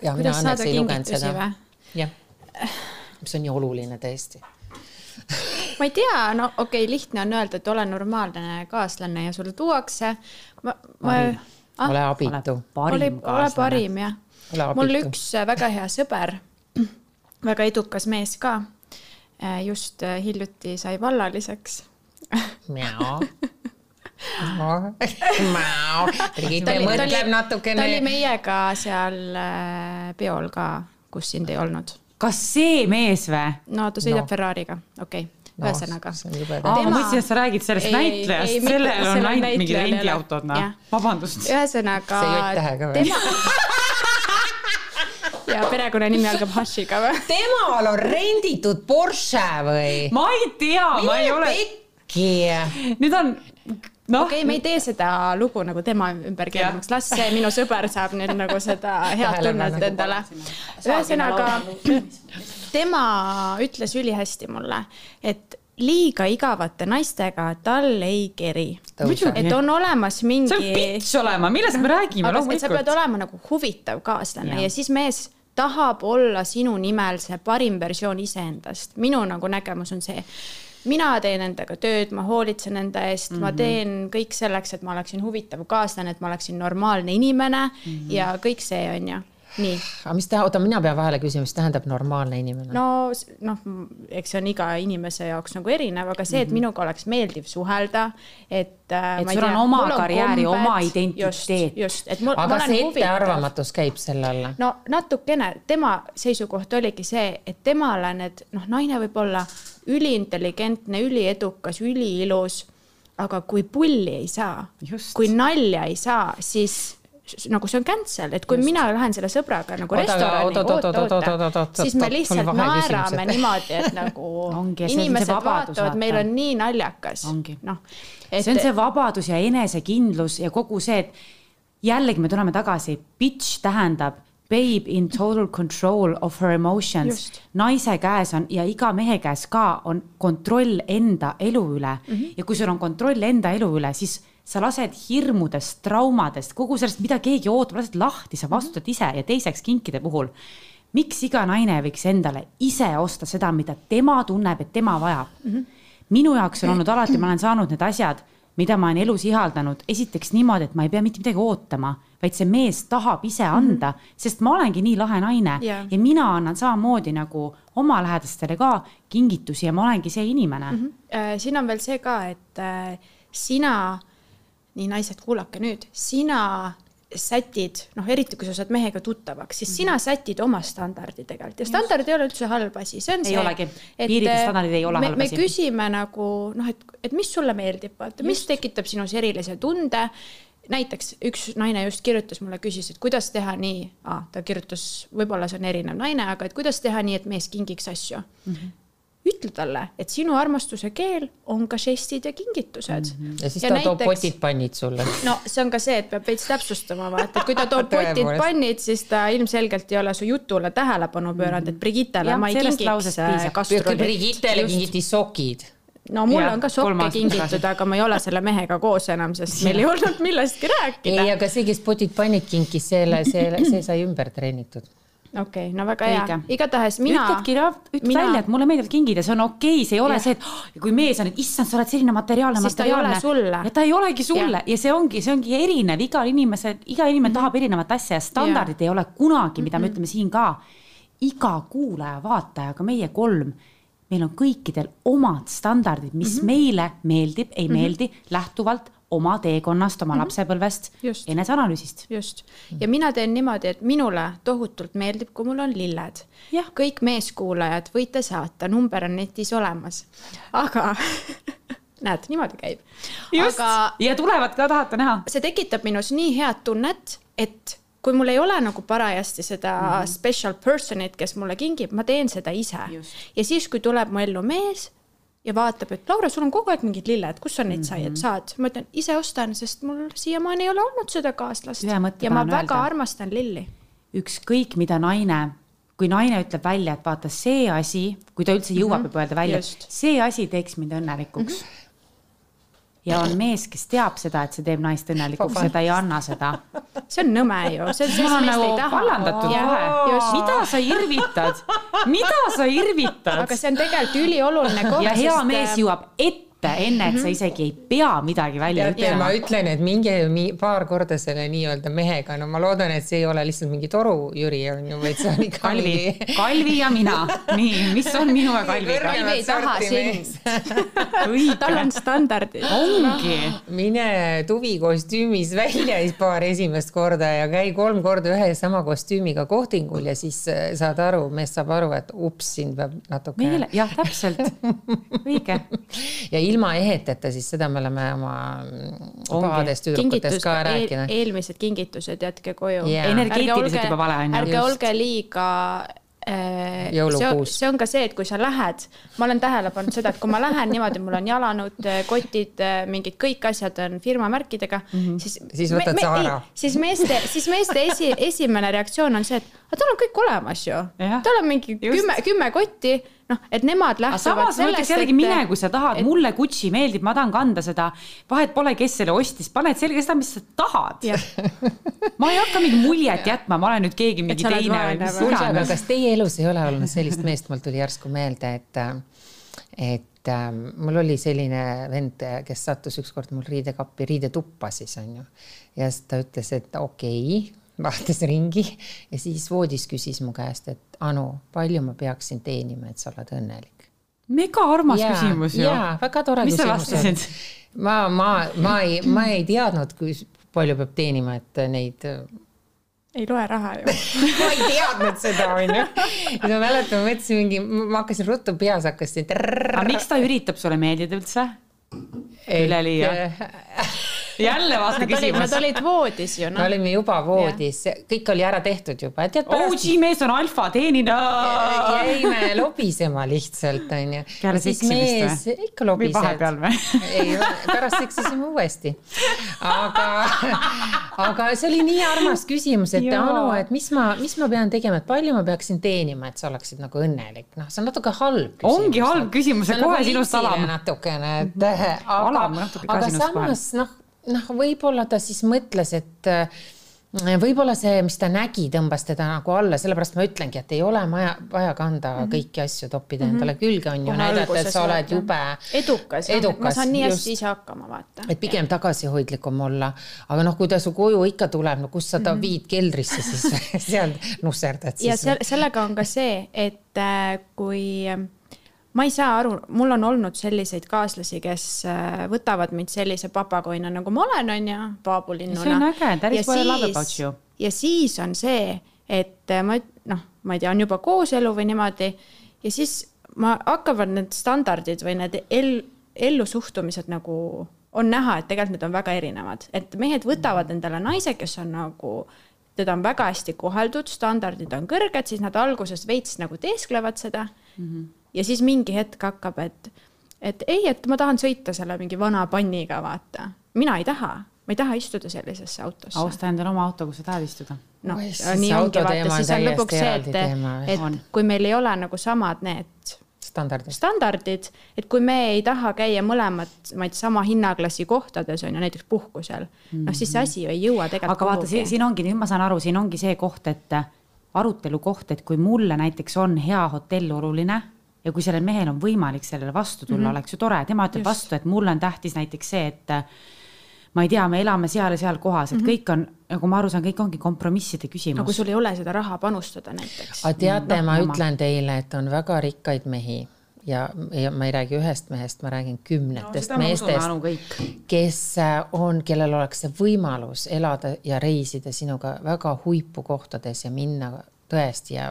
kuidas saada kingitusi või? jah, mis on nii oluline tõesti *laughs* ma ei tea, no okei okay,, lihtne on öelda, et ole normaalne kaaslane ja sulle tuuakse. ma, ma. Ah, ole abitu. ole, ole parim jah. mul üks väga hea sõber, *clears throat* väga edukas mees ka, äh, just hiljuti sai vallaliseks. Brigitte *laughs* mõtleb natukene. ta oli meiega seal peol ka, kus sind ei olnud kas see mees või? no ta sõidab no. Ferrari'ga, okei okay no, ühesõnaga. Tema... ma mõtlesin, et sa räägid sellest ei, näitlejast, sellel on ainult mingid rendiautod, noh, vabandust. ühesõnaga. see jott-tähega või tema... *laughs* ja perekonnanimi algab Hashiga või? temal on renditud Porsche või? ma ei tea, ma ei ole. Nüüd on no.. okei okay,, me ei tee seda lugu nagu tema ümber keeramaks, las see minu sõber saab nüüd nagu seda *laughs* head tunnet endale. ühesõnaga, tema ütles ülihästi mulle, et liiga igavate naistega tal ei keri. et on olemas mingi. see on pitš olema, millest me räägime loomulikult. sa pead olema nagu huvitav kaaslane ja, ja siis mees tahab olla sinu nimel see parim versioon iseendast. minu nagu nägemus on see mina teen endaga tööd, ma hoolitsen enda eest mm, -hmm. ma mhm. teen kõik selleks, et ma oleksin huvitav kaaslane, et ma oleksin normaalne inimene mm -hmm. ja kõik see on ju nii. aga mis ta, oota, mina pean vahele küsima, mis tähendab normaalne inimene? no noh, eks see on iga inimese jaoks nagu erinev, aga see, et mm -hmm. minuga oleks meeldiv suhelda, et. Äh, et sul on oma karjääri, oma identiteet. just, et mul. aga see ettearvamatus käib selle alla? no natukene, tema seisukoht oligi see, et temale need noh, naine võib olla üliintelligentne, üliedukas, üliilus. aga kui pulli ei saa, kui nalja ei saa, siis nagu see on cancel, et kui Just. mina lähen selle sõbraga nagu restorani, siis me lihtsalt naerame niimoodi, et nagu *laughs* Ongi, inimesed vaatavad, meil on nii naljakas. noh. see on see vabadus ja enesekindlus ja kogu see, et jällegi me tuleme tagasi, bitch tähendab babe in total control of her emotions. naise käes on ja iga mehe käes ka on kontroll enda elu üle mm. -hmm. ja kui sul on kontroll enda elu üle, siis sa lased hirmudest, traumadest, kogu sellest, mida keegi ootab, lased lahti, sa vastutad ise ja teiseks kinkide puhul. miks iga naine võiks endale ise osta seda, mida tema tunneb, et tema vajab mm? -hmm. minu jaoks on olnud alati, ma olen saanud need asjad mida ma olen elus ihaldanud, esiteks niimoodi, et ma ei pea mitte midagi ootama, vaid see mees tahab ise mhm. anda mm, -hmm. sest ma olengi nii lahe naine yeah. ja mina annan samamoodi nagu oma lähedastele ka kingitusi ja ma olengi see inimene mm. -hmm. siin on veel see ka, et äh, sina, nii naised, kuulake nüüd, sina sätid, noh, eriti kui sa saad mehega tuttavaks, siis sina sätid oma standardi tegelikult ja standard ei ole üldse halb asi, see on ei see. olegi, piirid ja standardid ei ole halb asi. me küsime nagu noh, et, et mis sulle meeldib, vaata, mis tekitab sinus erilise tunde. Näiteks üks naine just kirjutas mulle, küsis, et kuidas teha nii ah,, ta kirjutas, võib-olla see on erinev naine, aga et kuidas teha nii, et mees kingiks asju mm. -hmm ütle talle, et sinu armastuse keel on ka žestid ja kingitused mm. -hmm. ja siis ja ta näiteks, toob potid-pannid sulle. no see on ka see, et peab veits täpsustama, vaata, et kui ta toob *laughs* potid-pannid, siis ta ilmselgelt ei ole su jutule tähelepanu pööranud, et Brigittele ma ei kingiks äh, kastruli. Brigittele kingiti sokid no mul ja, on ka sokke kingitud, aga ma ei ole selle mehega koos enam, sest meil *laughs* ei olnud millestki rääkida. ei, aga see, kes potid-pannid kinkis, selle, see, see sai ümber treenitud okei okay,, no väga hea, igatahes mina. ütledki, ütle mina... välja, et mulle meeldivad kingid ja see on okei okay,, see ei ole ja. see, et oh, kui mees on, et issand, sa oled selline materiaalne, materiaalne. ja ta ei olegi sulle ja, ja see ongi, see ongi erinev, igal inimesel, iga inimene mm -hmm. tahab erinevat asja ja standardid ja. ei ole kunagi, mida mm -hmm. me mhm. ütleme siin ka. iga kuulaja, vaataja, ka meie kolm meil on kõikidel omad standardid, mis mm -hmm. meile meeldib, ei mm -hmm. meeldi, lähtuvalt oma teekonnast, oma mm -hmm. lapsepõlvest, eneseanalüüsist. just, ja mina teen niimoodi, et minule tohutult meeldib, kui mul on lilled. kõik meeskuulajad võite saata, number on netis olemas, aga *laughs* näed, niimoodi käib. just aga, ja tulevad ka, tahate näha. see tekitab minus nii head tunnet, et kui mul ei ole nagu parajasti seda mm -hmm. special person'it, kes mulle kingib, ma teen seda ise. ja siis, kui tuleb mu ellu mees ja vaatab, et Laura, sul on kogu aeg mingid lilled, kus sa neid et mhm. saad? ma ütlen, ise ostan, sest mul siiamaani ei ole olnud seda kaaslast. ja ma väga öelda. armastan lilli. ükskõik, mida naine, kui naine ütleb välja, et vaata see asi, kui ta üldse jõuab mm, -hmm. öelda välja, see asi teeks mind õnnelikuks mm. -hmm ja on mees, kes teab seda, et see teeb naist õnnelikuks ja ta ei anna seda. see on nõme ju, see on, nagu vallandatud kohe. mida sa irvitad, mida sa irvitad? aga see on tegelikult ülioluline koht. ja hea mees jõuab ette ette, enne et sa mhm. isegi ei pea midagi välja ütlema. ma ütlen, et minge paar korda selle nii-öelda mehega, no ma loodan, et see ei ole lihtsalt mingi toru Jüri on ju, vaid see on ikka Kalvi Kalvi ja mina. nii, mis on minu ja Kalviga? Kalvi ei taha sind. tal on standardid. ongi. mine tuvikostüümis välja siis paar esimest korda ja käi kolm korda ühe ja sama kostüümiga kohtingul ja siis äh, saad aru, mees saab aru, et ups, sind peab natuke. meile, jah, täpselt, õige. ja ilma eheteta, siis seda me oleme oma pahadest tüdrukutest ka rääkinud eel,. eelmised kingitused jätke koju yeah.. energeetiliselt juba vale on ju. ärge olge liiga äh, jõulukuus. see on ka see, et kui sa lähed, ma olen tähele pannud seda, et kui ma lähen niimoodi, mul on jalanõud, äh, kotid, äh, mingid kõik asjad on firma märkidega mm, -hmm. siis. siis võtad me, sa ära. siis meeste, siis meeste esi, esimene reaktsioon on see, et aga tal on kõik olemas ju. tal on mingi Just. kümme, kümme kotti noh, et nemad lähtuvad sellest, ma ütleks jällegi, mine, kui sa tahad et..., mulle Gucci meeldib, ma tahan kanda seda, vahet pole, kes selle ostis, paned selga seda, mis sa tahad. ma ei hakka mingit muljet jätma, ma olen nüüd keegi mingi teine. aga kas teie elus ei ole olnud sellist meest, mul tuli järsku meelde, et, et äh, mul oli selline vend, kes sattus ükskord mul riidekappi, riidetuppa siis on ju. ja siis ta ütles, et okei okay,, vaatas ringi ja siis voodis küsis mu käest, et Anu, palju ma peaksin teenima, et sa oled õnnelik? mega armas ja, küsimus ju. jaa, väga tore mis küsimus. ma, ma, ma ei, ma ei teadnud, kui palju peab teenima, et neid ei loe raha ju *laughs* ma ei teadnud seda, onju. ja ma mäletan, ma mõtlesin mingi, ma hakkasin ruttu peas hakkasin. aga miks ta üritab sulle meeldida üldse? üleliia *laughs* jälle vaata küsimus. Nad olid voodis ju no.. me olime juba voodis, kõik oli ära tehtud juba. OG mees on alfa, teenida. jäime lobisema lihtsalt onju. peale seksimist või? ikka lobised. või vahepeal või? *laughs* ei, pärast seksisime uuesti. aga, aga see oli nii armas küsimus, et Anu, et mis ma, mis ma pean tegema, et palju ma peaksin teenima, et sa oleksid nagu õnnelik, noh, see on natuke halb küsimus. ongi halb küsimus ja kohe nagu sinust alam. natukene, et aga, aga samas noh noh, võib-olla ta siis mõtles, et äh, võib-olla see, mis ta nägi, tõmbas teda nagu alla, sellepärast ma ütlengi, et ei ole vaja, vaja kanda mm -hmm. kõiki asju, toppida mm -hmm. endale külge, on ju, näidata, et sa oled jube edukas, edukas. ma saan nii hästi ise hakkama, vaata. et pigem tagasihoidlikum olla, aga noh, kui ta su koju ikka tuleb, no kus sa ta mm -hmm. viid keldrisse siis *laughs* seal nusserdad siis. ja se sellega on ka see, et äh, kui ma ei saa aru, mul on olnud selliseid kaaslasi, kes äh, võtavad mind sellise papagoina, nagu ma olen, on ju, paabulinnuna. see on äge, that is what I love about you. ja siis on see, et äh, ma noh, ma ei tea, on juba kooselu või niimoodi ja siis ma hakkavad need standardid või need el-, ellusuhtumised nagu on näha, et tegelikult need on väga erinevad, et mehed võtavad endale naise, kes on nagu teda on väga hästi koheldud, standardid on kõrged, siis nad alguses veits nagu teesklevad seda mm. -hmm ja siis mingi hetk hakkab, et, et ei, et ma tahan sõita selle mingi vana panniga, vaata. mina ei taha, ma ei taha istuda sellisesse autosse. osta endale oma auto, kus sa tahad istuda. noh, nii ongi, vaata, siis on lõpuks see, et, et on. kui meil ei ole nagu samad need standardid, standardid, et kui me ei taha käia mõlemad, ma ei tea, sama hinnaklassi kohtades on ju, näiteks puhkusel mm, -hmm. noh siis see asi ju ei jõua tegelikult aga vaata, siin ongi, nüüd ma saan aru, siin ongi see koht, et arutelu koht, et kui mulle näiteks on hea hotell oluline ja kui sellel mehel on võimalik sellele vastu tulla mm, -hmm. oleks ju tore, tema ütleb Just. vastu, et mulle on tähtis näiteks see, et ma ei tea, me elame seal ja seal kohas, et mm -hmm. kõik on, nagu ma aru saan, kõik ongi kompromisside küsimus. no kui sul ei ole seda raha panustada näiteks. aga teate no,, ma oma. ütlen teile, et on väga rikkaid mehi ja, ja ma ei räägi ühest mehest, ma räägin kümnetest no, meestest, kes äh, on, kellel oleks see võimalus elada ja reisida sinuga väga huipu kohtades ja minna tõesti ja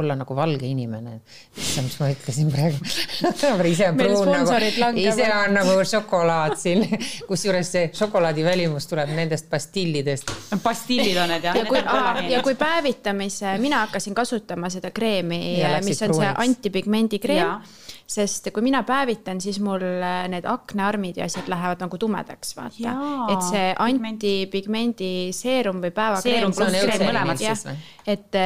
olla nagu valge inimene. issand, mis ma ütlesin praegu *laughs* ise on pruun nagu, ise on nagu šokolaad siin, *laughs* kusjuures see šokolaadi välimus tuleb nendest pastillidest. pastillid on need jah. ja kui, ja kui päevitamise, mina hakkasin kasutama seda kreemi, mis on pruuniks. see antipigmendi kreem sest kui mina päevitan, siis mul äh, need aknaarmid ja asjad lähevad nagu tumedaks, vaata. et see antipigmendi seerum või päevakreem. et sa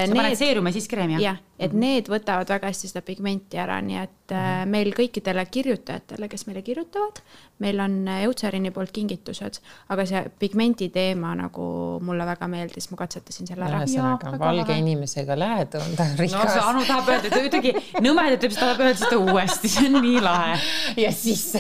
need. paned seerumi ja siis kreemi jah? Et -hmm. need võtavad väga hästi seda pigmenti ära, nii et mm -hmm. meil kõikidele kirjutajatele, kes meile kirjutavad, meil on Eutserini poolt kingitused, aga see pigmendi teema nagu mulle väga meeldis, ma katsetasin selle ära. ühesõnaga valge inimesega lähed, on ta rikas. no see Anu tahab öelda, ta kuidagi nõmedalt ütleb, tahab öelda seda uuesti, see on nii lahe. ja siis,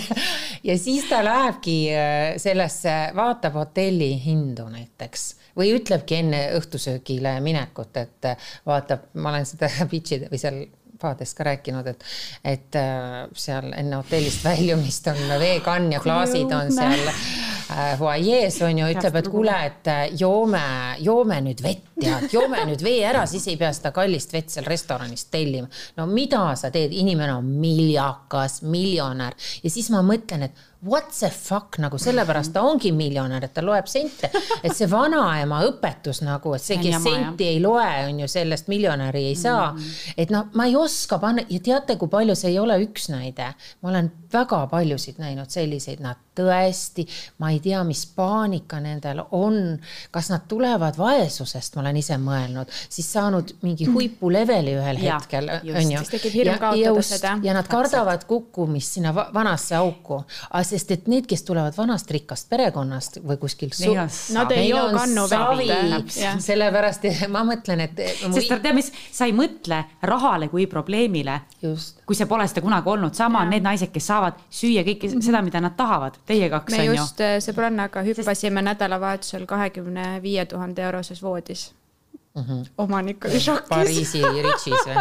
ja siis ta lähebki äh, sellesse, vaatab hotelli hindu näiteks või ütlebki enne õhtusöögile minekut, et äh, vaatab, ma olen seda *laughs* pitch'ide või seal paades ka rääkinud, et, et äh, seal enne hotellist väljumist on veekann ja klaasid on seal äh, fuajees on ju, ütleb, et kuule, et äh, joome, joome nüüd vett tead, joome nüüd vee ära, siis ei pea seda kallist vett seal restoranist tellima. no mida sa teed, inimene on miljakas, miljonär. Ja siis ma mõtlen, et what the fuck nagu sellepärast ta ongi miljonär, et ta loeb sente. et see vanaema õpetus nagu, et see, kes jama, senti jah. ei loe, on ju sellest miljonäri ei saa mm. -hmm. et noh, ma ei oska panna ja teate, kui palju see ei ole üks näide. ma olen väga paljusid näinud selliseid, nad tõesti, ma ei tea, mis paanika nendel on, kas nad tulevad vaesusest, ma olen ise mõelnud, siis saanud mingi huipu leveli ühel ja, hetkel, on ju. ja, ja, ja nad kardavad kukkumist sinna vanasse auku sest et need, kes tulevad vanast rikkast perekonnast või kuskilt. Nad ei joo kannu vett. sellepärast ma mõtlen, et. sest tead, mis, sa ei mõtle rahale kui probleemile. kui see pole seda kunagi olnud, sama on need naised, kes saavad süüa kõike seda, mida nad tahavad, teie kaks on ju. me just äh, sõbrannaga hüppasime sest... nädalavahetusel kahekümne viie tuhande euroses voodis Mm -hmm. omanik oli šokis. Pariisi Ritšis või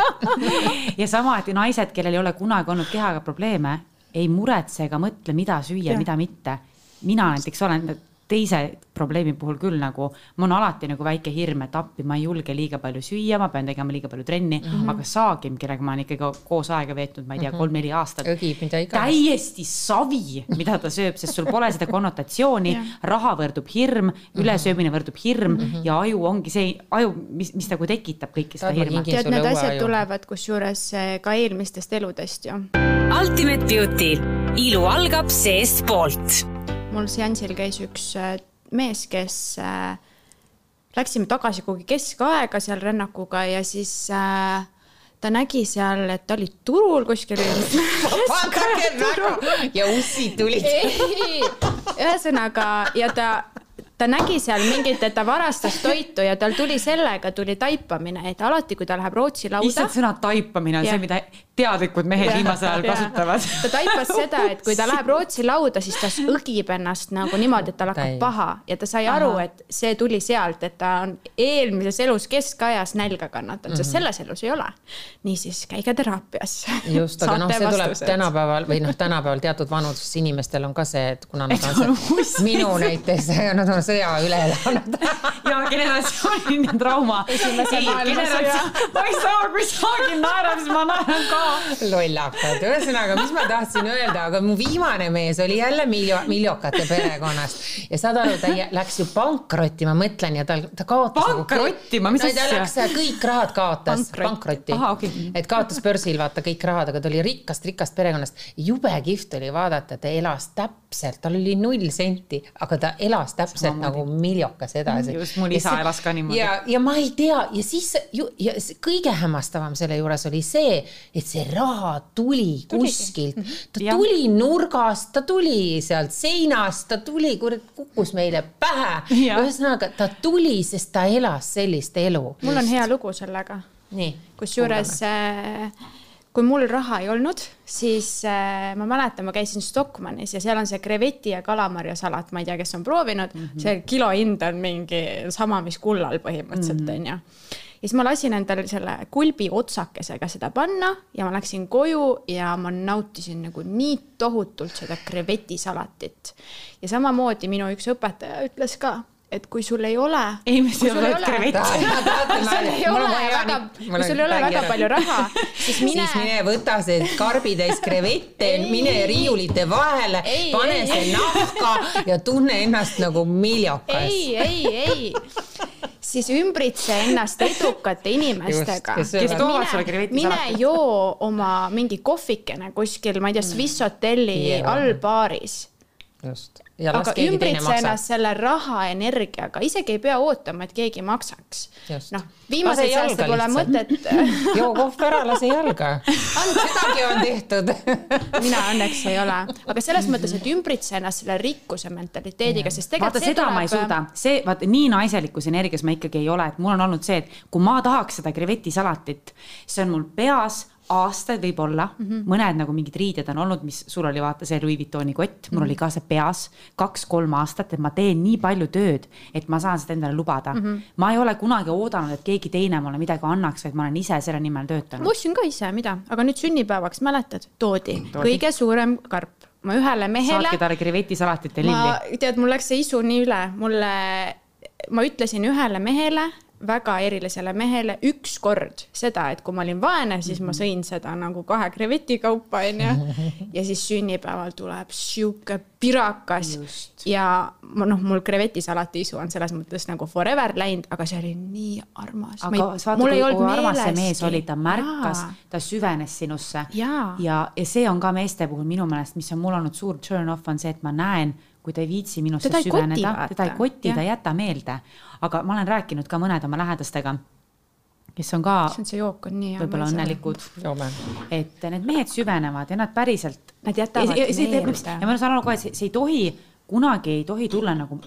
*laughs* ja sama, et naised, kellel ei ole kunagi olnud kehaga probleeme, ei muretse ega mõtle, mida süüa, mida mitte. mina näiteks olen teise probleemi puhul küll nagu, mul on alati nagu väike hirm, et appi, ma ei julge liiga palju süüa, ma pean tegema liiga palju trenni mm, -hmm. aga Saagim, kellega ma olen ikkagi koos aega veetnud, ma ei tea -hmm., kolm-neli aastat. täiesti savi, mida ta sööb, sest sul pole seda konnotatsiooni *laughs* raha võrdub hirm ülesöömine võrdub hirm mm -hmm. ja aju ongi see aju, mis, mis nagu tekitab kõike seda hirmu. tead, need asjad tulevad kusjuures eh, ka eelmistest eludest ju. Ultimate Beauty, ilu algab seestpoolt mul seansil käis üks äh, mees, kes äh, läksime tagasi kuhugi keskaega seal rännakuga ja siis äh, ta nägi seal, et ta oli turul kuskil. vaadake väga ja ussid *laughs* *laughs* tulid. *laughs* ühesõnaga ja ta ta nägi seal mingit, et ta varastas toitu ja tal tuli sellega, tuli taipamine, et alati, kui ta läheb Rootsi lauda. issand, sõna taipamine on ja. see, mida teadlikud mehed *laughs* viimasel ajal kasutavad. ta taipas seda, et kui ta läheb Rootsi lauda, siis ta õgib ennast nagu niimoodi, et tal hakkab paha ja ta sai aru, et see tuli sealt, et ta on eelmises elus keskajas nälga kannatanud, sest mhm. selles elus ei ole. niisiis, käige teraapias. just, aga noh, see tuleb tänapäeval või noh, tänapäeval teatud vanuses inimestel on ka see, et kuna nad on see, minu näiteks, *laughs* nad on sõja üle elanud *laughs* ja generatsiooniline trauma. ma ei saa, kui Saagim naerab, siis ma naeran ka. Lollakad, ühesõnaga, mis ma tahtsin öelda, aga mu viimane mees oli jälle miljo-, miljokate perekonnast ja saad aru, ta läks ju pankrotti, ma mõtlen ja tal, ta kaotas. Nagu pankrotti nagu,, mis asja? ta läks, kõik rahad kaotas, pankrotti. Okay. et kaotas börsil vaata kõik rahad, aga ta oli rikkast, rikast perekonnast. jube kihvt oli vaadata, ta elas täpselt, tal oli null senti, aga ta elas täpselt nagu miljokas edasi. just, mul isa elas ka niimoodi. ja, ja ma ei tea ja siis ju, ja kõige hämmastavam selle juures oli see, et see raha tuli, kuskilt, mhm. ta ja. tuli nurgast, ta tuli sealt seinast, ta tuli, kurat, kukkus meile pähe. ühesõnaga, ta tuli, sest ta elas sellist elu. mul on hea lugu sellega. kusjuures äh, kui mul raha ei olnud, siis äh, ma mäletan, ma käisin Stockmannis ja seal on see kreveti ja kalamarjasalat, ma ei tea, kes on proovinud mm, -hmm. see kilohind on mingi sama, mis kullal põhimõtteliselt mhm. onju mm -hmm. Ja siis ma lasin endale selle kulbi otsakesega seda panna ja ma läksin koju ja ma nautisin nagu nii tohutult seda krevetisalatit. ja samamoodi minu üks õpetaja ütles ka et kui sul ei ole. ei, mis ei ole krevett. kui sul ei ole väga, kui sul ei ole väga palju raha, siis mine. siis mine võta see karbitäis krevette, mine riiulite vahele, pane see nahka ja tunne ennast nagu miljokas. ei, ei, ei siis ümbritse ennast edukate inimestega. krevetti mine joo oma mingi kohvikene kuskil, ma ei tea, Swiss hotelli allbaaris. just aga ümbritse ennast selle raha energiaga, isegi ei pea ootama, et keegi maksaks. noh, viimasel aastal pole mõtet *laughs* joo kohv ära, lase jalga. sedagi on tehtud. *laughs* Mina õnneks ei ole, aga selles mõttes, et ümbritse ennast selle rikkuse mentaliteediga, sest tegelikult vaata, seda tuleb... ma ei suuda, see, vaata nii naiselikus energias ma ikkagi ei ole, et mul on olnud see, et kui ma tahaks seda krevetisalatit, see on mul peas aastaid võib-olla mm, -hmm. mõned nagu mingid riided on olnud, mis sul oli vaata see Louis Vuittoni kott, mul mm -hmm. oli ka see peas kaks-kolm aastat, et ma teen nii palju tööd, et ma saan seda endale lubada mm. -hmm. ma ei ole kunagi oodanud, et keegi teine mulle midagi annaks, vaid ma olen ise selle nimel töötanud. ma ostsin ka ise, mida, aga nüüd sünnipäevaks mäletad, toodi, toodi. kõige suurem karp ma ühele mehele. saatke talle krevetisalatit ja lilli. tead, mul läks see isu nii üle, mulle, ma ütlesin ühele mehele väga erilisele mehele ükskord seda, et kui ma olin vaene, siis ma sõin seda nagu kahe kreveti kaupa, onju. *laughs* ja siis sünnipäeval tuleb sihuke pirakas. Just. ja ma noh, mul krevetisalati isu on selles mõttes nagu forever läinud, aga see oli nii armas. aga vaata, kui, kui armas see mees oli, ta märkas, ta süvenes sinusse. Ja, ja, ja see on ka meeste puhul minu meelest, mis on mul olnud suur turn off, on see, et ma näen kui ta ei viitsi minusse teda süveneda, teda ei koti, ta ei jäta meelde. aga ma olen rääkinud ka mõnede oma lähedastega, kes on ka võib-olla õnnelikud, et need mehed süvenevad ja nad päriselt. Nad jätavad meelde. ja ma saan aru kohe, et see ei tohi, kunagi ei tohi tulla nagu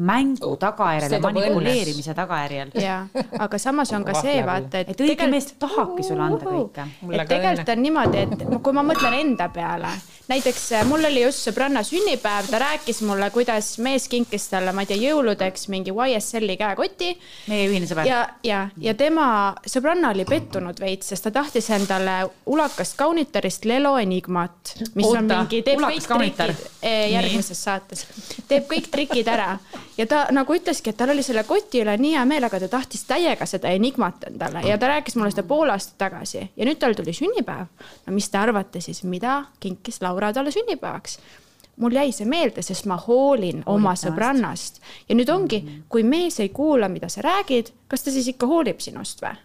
mängu tagajärjel ja manipuleerimise tagajärjel. *laughs* jaa, aga samas on ka see vaata, et. et õige mees tahabki sulle anda kõike. et tegelikult on niimoodi, et kui ma mõtlen enda peale, näiteks äh, mul oli just sõbranna sünnipäev, ta rääkis mulle, kuidas mees kinkis talle, ma ei tea, jõuludeks mingi YSL-i käekoti. meie ühine sõber. ja, ja, ja tema sõbranna oli pettunud veits, sest ta tahtis endale ulakast kaunitarist Lelo Enigmat, mis Oota, on mingi, teeb kõik trikid eh, järgmises Nii. saates, teeb kõik trikid ära ja ta nagu ütleski, et tal oli selle koti üle nii hea meel, aga ta tahtis täiega seda Enigmat endale ja ta rääkis mulle seda pool aastat tagasi ja nüüd tal tuli sünnipäev. no mis te arvate siis, mida kinkis Laura talle sünnipäevaks? mul jäi see meelde, sest ma hoolin Hoolid oma sõbrannast ja nüüd ongi, mm. kui mees ei kuula, mida sa räägid, kas ta siis ikka hoolib sinust või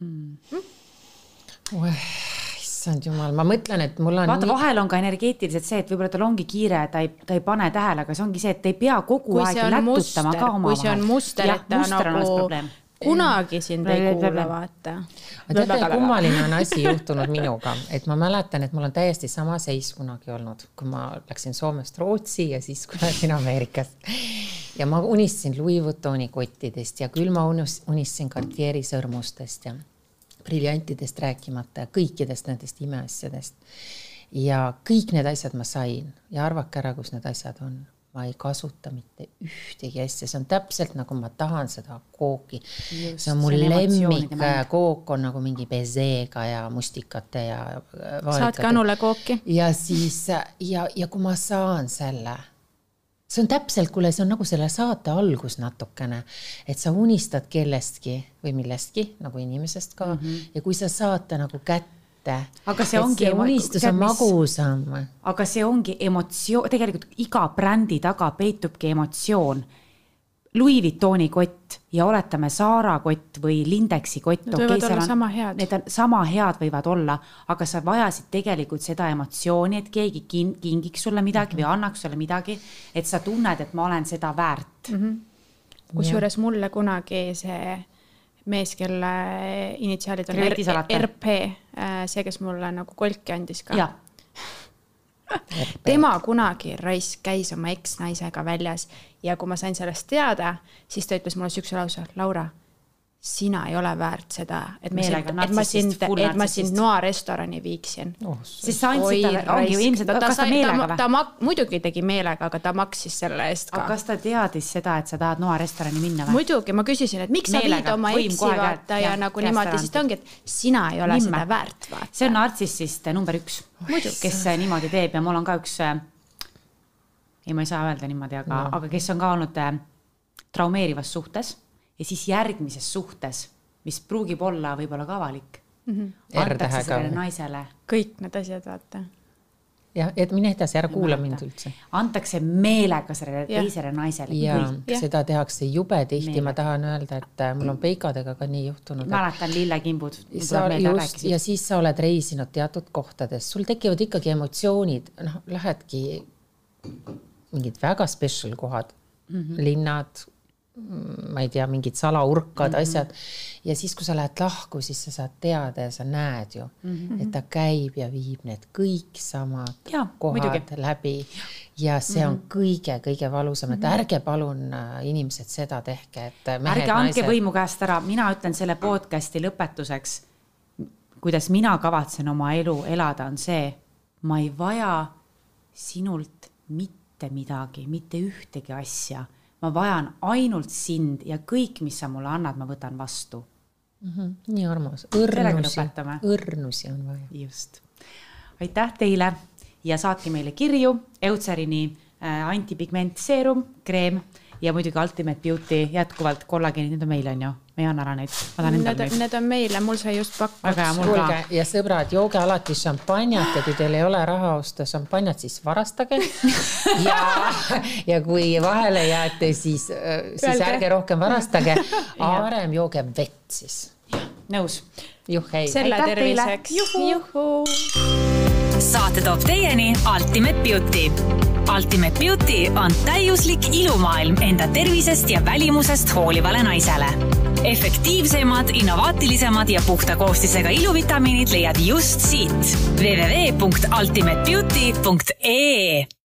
mm.? Mm? Issand jumal, ma mõtlen, et mul on. vaata nii..., vahel on ka energeetiliselt see, et võib-olla tal ongi kiire, ta ei, ta ei pane tähele, aga see ongi see, et ei pea kogu kui aeg lätutama ka omavahel. kui see on muster, et ta nagu kunagi sind ei kuula, vaata. teate, kummaline on asi juhtunud minuga, et ma mäletan, et mul on täiesti sama seis kunagi olnud, kui ma läksin Soomest Rootsi ja siis, kui läksin Ameerikasse. ja ma unistasin Louis Vuittoni kottidest ja küll ma unistasin Cartieri sõrmustest ja briljantidest rääkimata ja kõikidest nendest imeasjadest. ja kõik need asjad ma sain ja arvake ära, kus need asjad on. ma ei kasuta mitte ühtegi asja, see on täpselt nagu ma tahan seda kooki. see on mul lemmik kook on nagu mingi bezeega ja mustikate ja. saad Kanule kooki? ja siis ja, ja kui ma saan selle see on täpselt, kuule, see on nagu selle saate algus natukene, et sa unistad kellestki või millestki nagu inimesest ka mm -hmm. ja kui sa saad ta nagu kätte. aga see ongi. see unistus on magusam. aga see ongi emotsioon, tegelikult iga brändi taga peitubki emotsioon Louis Vuittoni kott ja oletame Zara kott või Lindexi kott. Need võivad okay, olla on, sama head. Need on sama head võivad olla, aga sa vajasid tegelikult seda emotsiooni, et keegi kin-, kingiks sulle midagi mm -hmm. või annaks sulle midagi, et sa tunned, et ma olen seda väärt mm -hmm.. kusjuures mulle kunagi see mees, kelle initsiaalid on RP, äh, see, kes mulle nagu kolki andis ka tema kunagi raisk käis oma eksnaisega väljas ja kui ma sain sellest teada, siis ta ütles mulle siukse lause, Laura, sina ei ole väärt seda, et ma sind, et ma sind, et ma sind Noa restorani viiksin oh,. siis sa andsid talle, ongi ilmselt, ta, kas ta ta mak-, muidugi tegi meelega, aga ta maksis selle eest ka. aga kas ta teadis seda, et sa tahad Noa restorani minna või? muidugi, ma küsisin, et miks meelega, sa viid oma eksi vaata ja, ja nagu niimoodi, siis ta ongi, et sina ei ole Nimme. seda väärt, vaata. see on nartsissist number üks, kes niimoodi teeb ja mul on ka üks äh, ei, ma ei saa öelda niimoodi, aga no., aga kes on ka olnud äh, traumeerivas suhtes ja siis järgmises suhtes, mis pruugib olla võib-olla ka avalik mm, -hmm. antakse sellele naisele. kõik need asjad, vaata. jah, et mine edasi, ära kuula mind üldse. antakse meelega sellele teisele naisele ja, seda tehakse jube tihti, ma tahan öelda, et äh, mul on peikadega ka nii juhtunud. mäletan lillekimbud. ja siis sa oled reisinud teatud kohtades, sul tekivad ikkagi emotsioonid, noh, lähedki mingid väga special kohad mm, -hmm. linnad ma ei tea, mingid salaurkad mm, -hmm. asjad. ja siis, kui sa lähed lahku, siis sa saad teada ja sa näed ju mm, -hmm. et ta käib ja viib need kõik samad ja, kohad muidugi. läbi. ja see on mhm. kõige-kõige valusam, et mhm. ärge palun äh, inimesed seda tehke, et. ärge andke naised... võimu käest ära, mina ütlen selle podcast'i lõpetuseks. kuidas mina kavatsen oma elu elada, on see, ma ei vaja sinult mitte midagi, mitte ühtegi asja ma vajan ainult sind ja kõik, mis sa mulle annad, ma võtan vastu mm. -hmm. nii armas, õrnusi, õrnusi on vaja. just. aitäh teile ja saatke meile kirju Eutserini äh, antipigmentseerum, kreem ja muidugi Ultimate Beauty jätkuvalt kollageenid, need on meil on ju ma ei anna ära neid, ma tahan endale neid. Need on meile, mul sai just pakk. kuulge ja sõbrad, jooge alati šampanjat ja kui teil ei ole raha osta šampanjat, siis varastage *laughs* ja, ja kui vahele jääte, siis, siis ärge rohkem varastage, *laughs* parem jooge vett siis. nõus. juhhei. selle terviseks. juhuu. Saate toob teieni Ultimate Beauty. Ultimate Beauty on täiuslik ilumaailm enda tervisest ja välimusest hoolivale naisele. Efektiivsemad, innovaatilisemad ja puhta koostisega iluvitamiinid leiad just siit. www.ultimatebeauty.ee